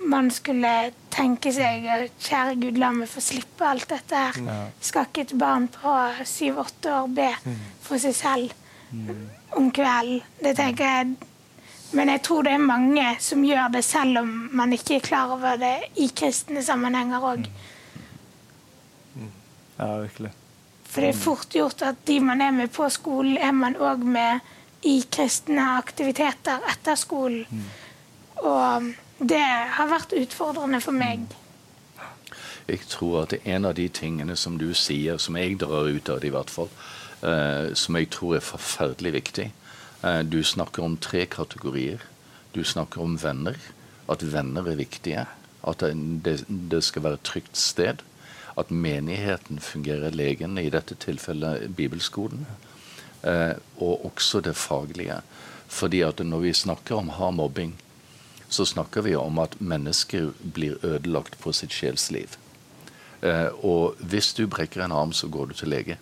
Man skulle tenke seg Kjære Gud, la meg få slippe alt dette her. Ja. Skal ikke et barn på syv-åtte år be mm. for seg selv mm. om kvelden? Det tenker jeg men jeg tror det er mange som gjør det selv om man ikke er klar over det i kristne sammenhenger òg. Ja, virkelig. For det er fort gjort at de man er med på skolen, er man òg med i kristne aktiviteter etter skolen. Mm. Og det har vært utfordrende for meg. Jeg tror at en av de tingene som du sier, som jeg drar ut av det i hvert fall, eh, som jeg tror er forferdelig viktig. Eh, du snakker om tre kategorier. Du snakker om venner. At venner er viktige. At det, det skal være et trygt sted. At menigheten fungerer legen, i dette tilfellet bibelskolen. Eh, og også det faglige. Fordi at når vi snakker om hard mobbing, så snakker vi om at mennesker blir ødelagt på sitt sjelsliv. Eh, og hvis du brekker en arm, så går du til lege.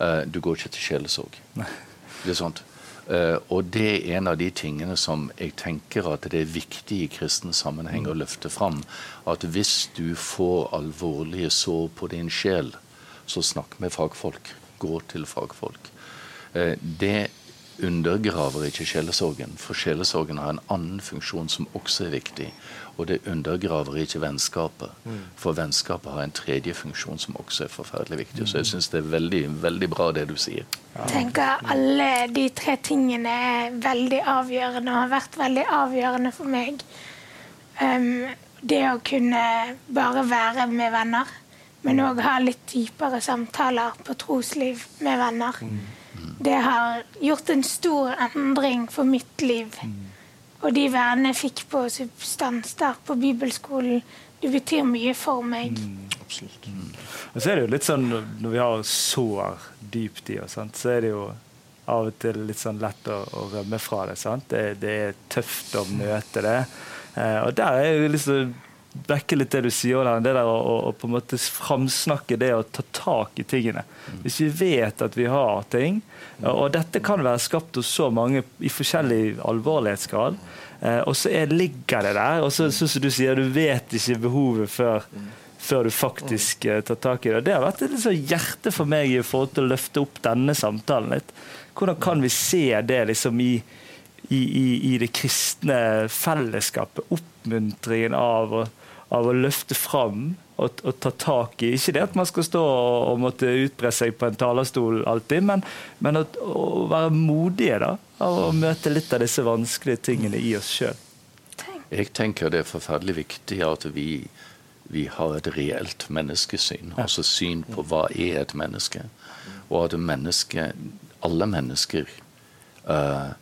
Eh, du går ikke til sjelesorg. Det er sånt. Eh, og det er en av de tingene som jeg tenker at det er viktig i kristen sammenheng å løfte fram. At hvis du får alvorlige sår på din sjel, så snakk med fagfolk. Gå til fagfolk. Uh, det undergraver ikke sjelesorgen, for sjelesorgen har en annen funksjon som også er viktig. Og det undergraver ikke vennskapet, for vennskapet har en tredje funksjon som også er forferdelig viktig. Så jeg syns det er veldig, veldig bra det du sier. Jeg tenker alle de tre tingene er veldig avgjørende og har vært veldig avgjørende for meg. Um, det å kunne bare være med venner, men òg ha litt dypere samtaler på trosliv med venner. Det har gjort en stor endring for mitt liv. Og de vennene jeg fikk på substans der på bibelskolen, det betyr mye for meg. Mm, absolutt. Mm. Og så er det jo litt sånn når vi har sår dypt i oss, så er det jo av og til litt sånn lett å, å rømme fra det. Det, det, er tøft å møte det. Eh, og der er jo liksom vekke litt det du sier, det der å, på en måte framsnakke det å ta tak i tingene. Hvis vi vet at vi har ting, og dette kan være skapt hos så mange i forskjellig alvorlighetsgrad, eh, og så er, ligger det der, og så som du sier, du vet ikke behovet før, før du faktisk eh, tar tak i det. Det har vært et sånn hjerte for meg i forhold til å løfte opp denne samtalen litt. Hvordan kan vi se det liksom i i, i, i, det kristne fellesskapet. Oppmuntringen av å, av å løfte fram og, og, ta tak i. Ikke det at man skal stå og, og måtte utbre seg på en talerstol alltid, men, men å, å, være modige da, av å møte litt av disse vanskelige tingene i oss sjøl. Jeg tenker det er forferdelig viktig at vi, vi har et reelt menneskesyn. Ja. Altså syn på hva er et menneske. Og at menneske, alle mennesker uh,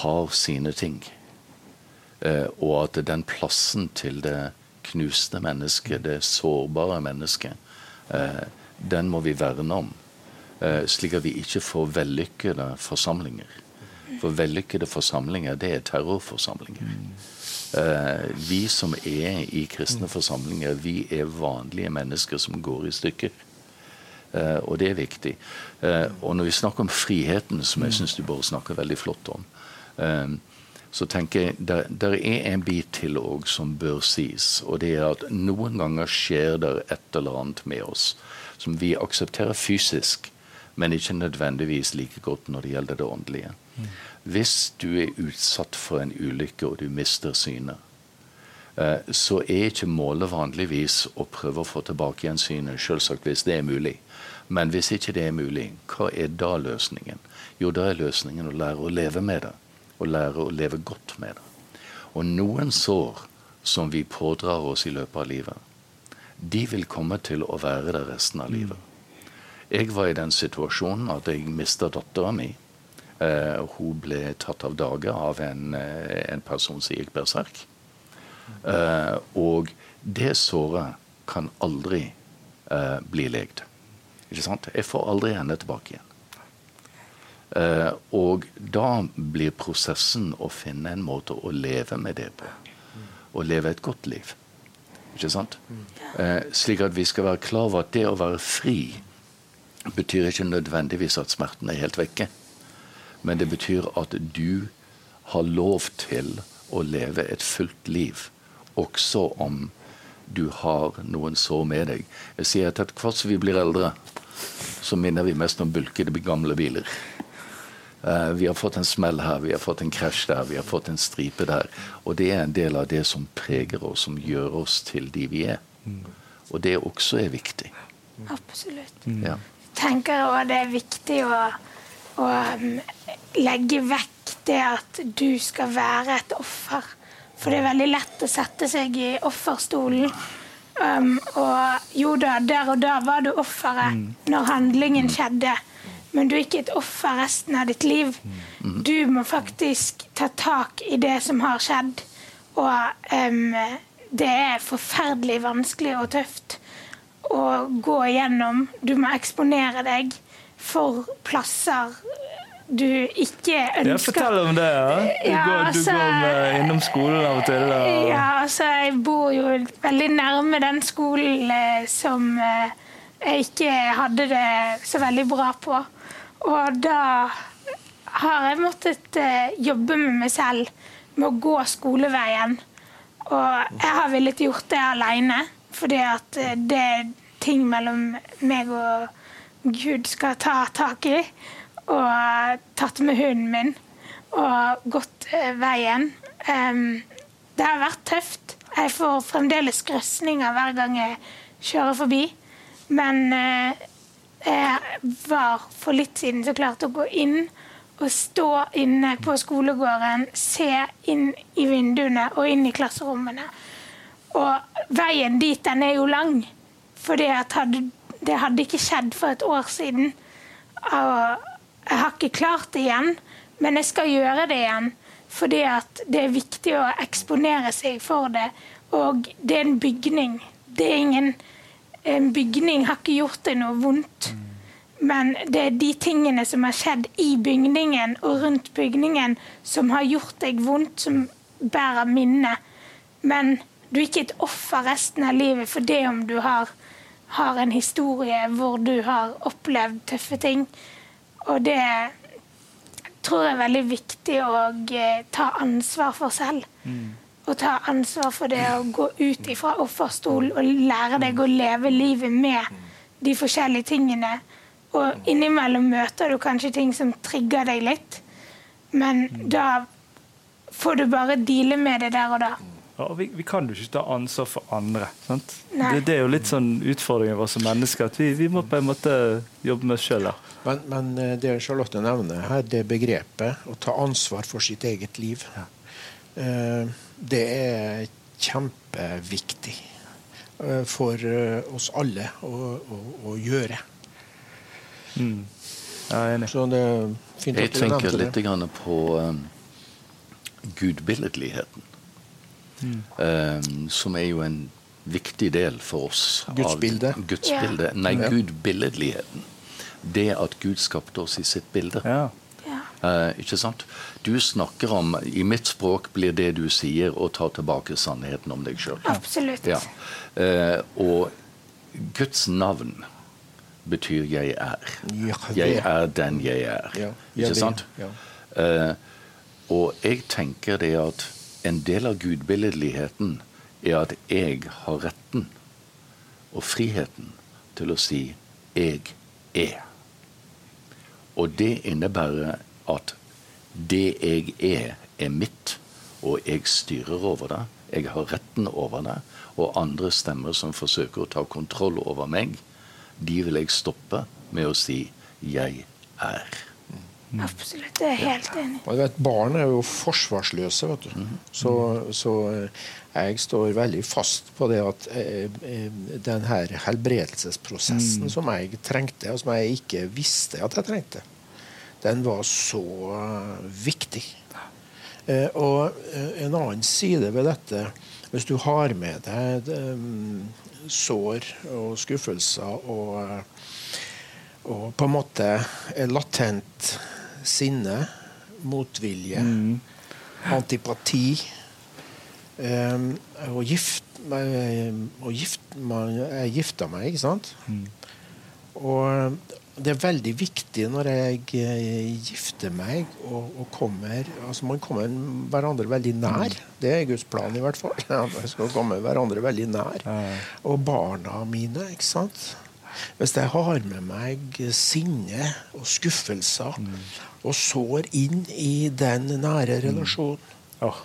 har sine ting. Uh, og at den plassen til det knuste mennesket, det sårbare mennesket, eh, den må vi verne om. Eh, slik at vi ikke får vellykkede forsamlinger. For vellykkede forsamlinger, det er terrorforsamlinger. Eh, vi som er i kristne forsamlinger, vi er vanlige mennesker som går i stykker. Uh, og det er viktig. Uh, og når vi snakker om friheten, som jeg syns du bare snakker veldig flott om, uh, så tenker jeg der, der er en bit til òg som bør sies. Og det er at noen ganger skjer det et eller annet med oss som vi aksepterer fysisk, men ikke nødvendigvis like godt når det gjelder det åndelige. Hvis du er utsatt for en ulykke og du mister synet, eh, så er ikke målet vanligvis å prøve å få tilbake igjen synet, selvsagt hvis det er mulig. Men hvis ikke det er mulig, hva er da løsningen? Jo, da er løsningen å lære å leve med det og lære å leve godt med det. Og noen sår som vi pådrar oss i løpet av livet, de vil komme til å være der resten av livet. Jeg var i den situasjonen at jeg mista dattera mi. Eh, hun ble tatt av dage av en, eh, en person som gikk berserk. Eh, og det såret kan aldri eh, bli legd. Ikke sant? Jeg får aldri henne tilbake igjen. Uh, og da blir prosessen å finne en måte å leve med det på. Å leve et godt liv. Ikke sant? Uh, slik at vi skal være klar over at det å være fri betyr ikke nødvendigvis at smerten er helt vekke. Men det betyr at du har lov til å leve et fullt liv, også om du har noen sår med deg. Jeg sier at etter hvert som vi blir eldre, så minner vi mest om bulkede gamle biler. Uh, vi har fått en smell her, vi har fått en krasj der, vi har fått en stripe der. Og det er en del av det som preger oss, som gjør oss til de vi er. Mm. Og det også er viktig. Absolutt. Mm. Ja. Jeg tenker òg det er viktig å, å um, legge vekk det at du skal være et offer. For det er veldig lett å sette seg i offerstolen Um, og jo da, der og da var du offeret når handlingen skjedde. Men du er ikke et offer resten av ditt liv. Du må faktisk ta tak i det som har skjedd. Og um, det er forferdelig vanskelig og tøft å gå igjennom. Du må eksponere deg for plasser du ikke ønsker. Ja, Fortell om det. ja. Du, Ja, går, du altså- går med, innom skolen av og til. Og... Ja, altså jeg bor jo veldig nærme den skolen eh, som eh, jeg ikke hadde det så veldig bra på. Og da har jeg måttet eh, jobbe med meg selv med å gå skoleveien. Og jeg har villet gjort det aleine, fordi at eh, det er ting mellom meg og Gud skal ta tak i. Og tatt med hunden min og gått eh, veien. Det har vært tøft. Jeg får fremdeles grøsninger hver gang jeg kjører forbi. Men var for litt siden så klart å gå inn og stå inne på skolegården, se inn i vinduene og inn i klasserommene. Og veien dit, den er jo lang. For det hadde ikke skjedd for et år siden. Og jeg har ikke klart det igjen, men jeg skal gjøre det igjen. Fordi det er viktig å eksponere seg for det. Og det er en bygning. Det er ingen En bygning har ikke gjort deg noe vondt. Men det er de tingene som har skjedd i bygningen og rundt bygningen, som har gjort deg vondt, som bærer minne. Men du er ikke et offer resten av livet for det om du har, har en historie hvor du har opplevd tøffe ting. Og det tror jeg er veldig viktig å eh, ta ansvar for selv. Og ta ansvar for det å gå ut fra offerstol og lære deg å leve livet med de forskjellige tingene. Og innimellom møter du kanskje ting som trigger deg litt, men da får du bare deale med det der og da. Ja, og vi, vi kan jo ikke ta ansvar for andre. sant? Det, det er jo litt sånn utfordringen vår som mennesker, at vi, vi må på en måte jobbe med oss sjøl. Men, men eh, det Charlotte nevner her, det begrepet å ta ansvar for sitt eget liv, eh, det er kjempeviktig eh, for eh, oss alle å, å, å gjøre. Mm. Jeg er enig. Så det er fint Jeg at du tenker litt det. grann på um, gudbilledligheten. Um, som er jo en viktig del for oss. Gudsbildet. Guds yeah. Nei, gudbilledligheten. Det at Gud skapte oss i sitt bilde. Ja. Eh, ikke sant? Du snakker om I mitt språk blir det du sier, å ta tilbake sannheten om deg sjøl. Absolutt. Ja. Eh, og Guds navn betyr 'jeg er'. Jeg er den jeg er. Ikke sant? Eh, og jeg tenker det at en del av gudbilledligheten er at jeg har retten og friheten til å si 'jeg er'. Og det innebærer at det jeg er, er mitt, og jeg styrer over det. Jeg har retten over det. Og andre stemmer som forsøker å ta kontroll over meg, de vil jeg stoppe med å si 'jeg er'. Absolutt. Det er helt enig. Ja. Og du vet, Barn er jo forsvarsløse, vet du. Så, så eh, jeg står veldig fast på det at eh, eh, den her helbredelsesprosessen som jeg trengte, og som jeg ikke visste at jeg trengte, den var så eh, viktig. Eh, og eh, en annen side ved dette Hvis du har med deg sår og skuffelser og og på en måte latent sinne, motvilje, antipati um, og gift, og gift man, Jeg gifta meg, ikke sant? Og det er veldig viktig når jeg eh, gifter meg og, og kommer altså Man kommer hverandre veldig nær. Det er Guds plan, i hvert fall. Jeg skal komme hverandre veldig nær. Og barna mine, ikke sant. Hvis jeg har med meg sinne og skuffelser og sår inn i den nære relasjonen, Åh,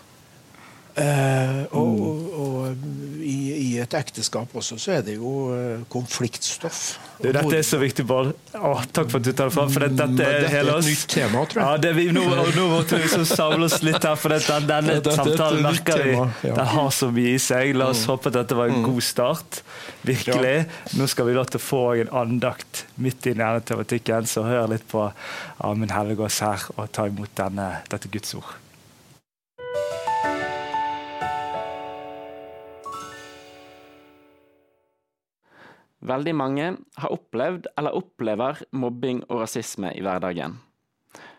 Eh, og, og, og i, i, et ekteskap også så er det jo eh, konfliktstoff. Du, dette er så viktig, Bård. Takk for at du tar det fram. For dette, dette er dette er et nytt tema, tror jeg. Ja, det, vi, nå, nå måtte vi liksom samle oss litt her, for dette, denne Dette samtalen merker vi ja. den har så mye i seg. La oss håpe at dette var en god start. Virkelig. Nå skal vi la til å få en andakt midt i denne tematikken, så hør litt på Amund Hellegås her og ta imot denne, dette Guds ord. Veldig mange har opplevd eller opplever mobbing og rasisme i hverdagen.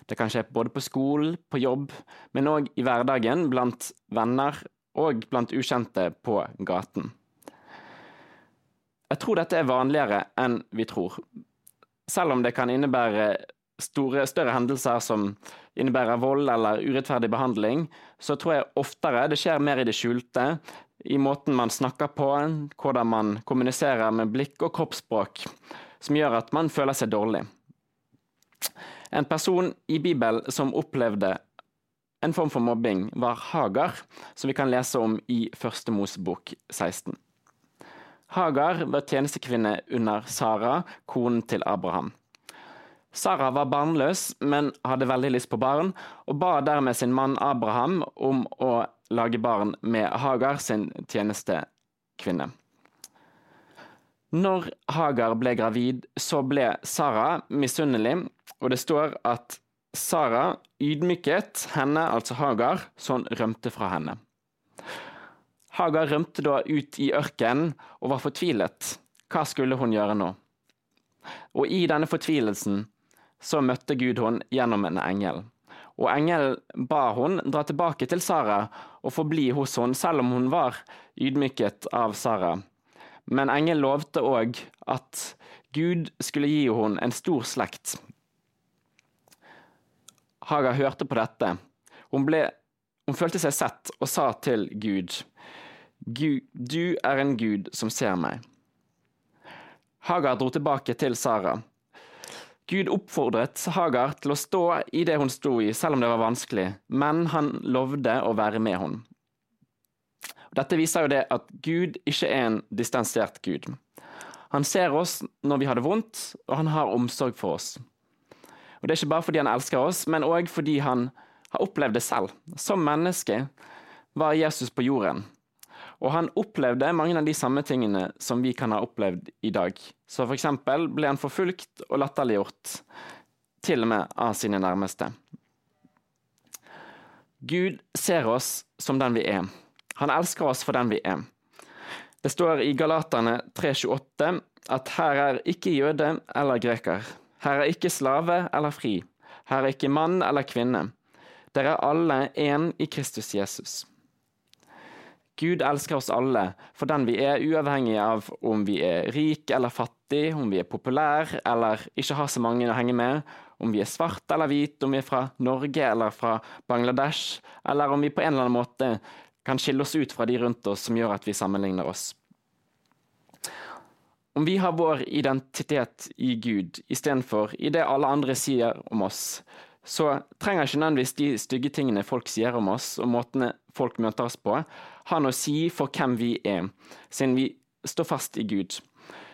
Det kan skje både på skolen, på jobb, men òg i hverdagen blant venner og blant ukjente på gaten. Jeg tror dette er vanligere enn vi tror. Selv om det kan innebære store, større hendelser som innebærer vold eller urettferdig behandling, så tror jeg oftere det skjer mer i det skjulte, i måten man snakker på, hvordan man kommuniserer med blikk og kroppsspråk, som gjør at man føler seg dårlig. En person i Bibelen som opplevde en form for mobbing, var Hagar, som vi kan lese om i Første Mosebok 16. Hagar var tjenestekvinne under Sara, konen til Abraham. Sara var barnløs, men hadde veldig lyst på barn, og ba dermed sin mann Abraham om å lage barn med Hagar, sin tjenestekvinne. Når Hagar ble gravid, så ble Sara misunnelig, og det står at Sara ydmyket henne, altså Hagar, så hun rømte fra henne. Hagar rømte da ut i ørkenen og var fortvilet. Hva skulle hun gjøre nå? Og i denne fortvilelsen så møtte Gud hun gjennom en engel. Og engelen ba hun dra tilbake til Sara og forbli hos henne, selv om hun var ydmyket av Sara. Men engelen lovte òg at Gud skulle gi henne en stor slekt. Hagar hørte på dette. Hun, ble, hun følte seg sett og sa til Gud, Gud, du er en Gud som ser meg. Hagar dro tilbake til Sara. Gud oppfordret Hagar til å stå i det hun sto i, selv om det var vanskelig, men han lovde å være med henne. Dette viser jo det at Gud ikke er en distansert Gud. Han ser oss når vi har det vondt, og han har omsorg for oss. Og Det er ikke bare fordi han elsker oss, men òg fordi han har opplevd det selv. Som menneske var Jesus på jorden, og han opplevde mange av de samme tingene som vi kan ha opplevd i dag. Så for eksempel ble han forfulgt og latterliggjort, til og med av sine nærmeste. Gud ser oss som den vi er. Han elsker oss for den vi er. Det står i Galaterne 3,28 at her er ikke jøde eller greker. Her er ikke slave eller fri. Her er ikke mann eller kvinne. Dere er alle én i Kristus Jesus. Gud elsker oss alle for den vi er, uavhengig av om vi er rik eller fattig, om vi er populær eller ikke har så mange å henge med, om vi er svart eller hvit, om vi er fra Norge eller fra Bangladesh, eller om vi på en eller annen måte kan skille oss ut fra de rundt oss som gjør at vi sammenligner oss. Om vi har vår identitet i Gud istedenfor i det alle andre sier om oss, så trenger ikke nødvendigvis de stygge tingene folk sier om oss, og måtene folk møter oss på, ha noe å si for hvem vi er, siden vi står fast i Gud.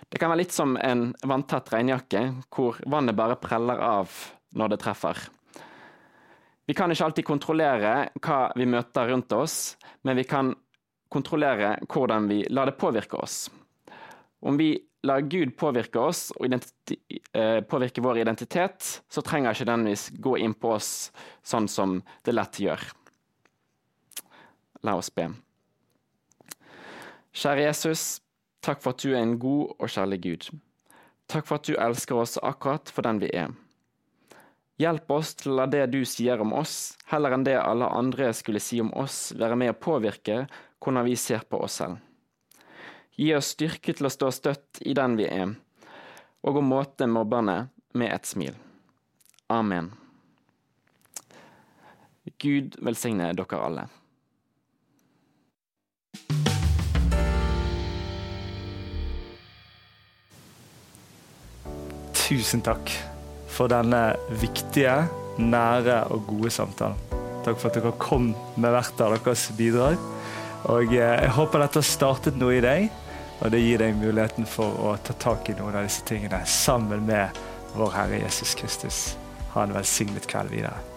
Det kan være litt som en vanntett regnjakke, hvor vannet bare preller av når det treffer. Vi kan ikke alltid kontrollere hva vi møter rundt oss, men vi kan kontrollere hvordan vi lar det påvirke oss. Om vi lar Gud påvirke oss og påvirke vår identitet, så trenger ikke den gå inn på oss sånn som det lett gjør. La oss be. Kjære Jesus, takk for at du er en god og kjærlig Gud. Takk for at du elsker oss akkurat for den vi er. Hjelp oss til å la det du sier om oss, heller enn det alle andre skulle si om oss, være med å påvirke hvordan vi ser på oss selv. Gi oss styrke til å stå støtt i den vi er, og å måte mobberne med et smil. Amen. Gud velsigne dere alle. Tusen takk for denne viktige, nære og gode samtalen. Takk for at dere kom med hvert av deres bidrag. Og eh, jeg håper dette har startet noe i deg, og det gir deg muligheten for å ta tak i noen av disse tingene sammen med vår Herre Jesus Kristus. Ha en velsignet kveld videre.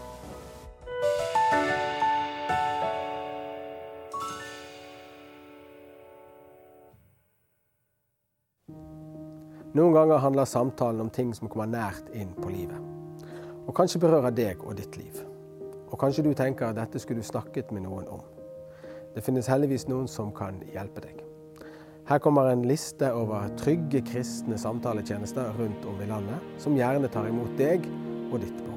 Noen ganger handler samtalen om ting som kommer nært inn på livet. Og kanskje berører deg og ditt liv. Og kanskje du tenker at dette skulle du snakket med noen om. Det finnes heldigvis noen som kan hjelpe deg. Her kommer en liste over trygge kristne samtaletjenester rundt om i landet, som gjerne tar imot deg og ditt behov.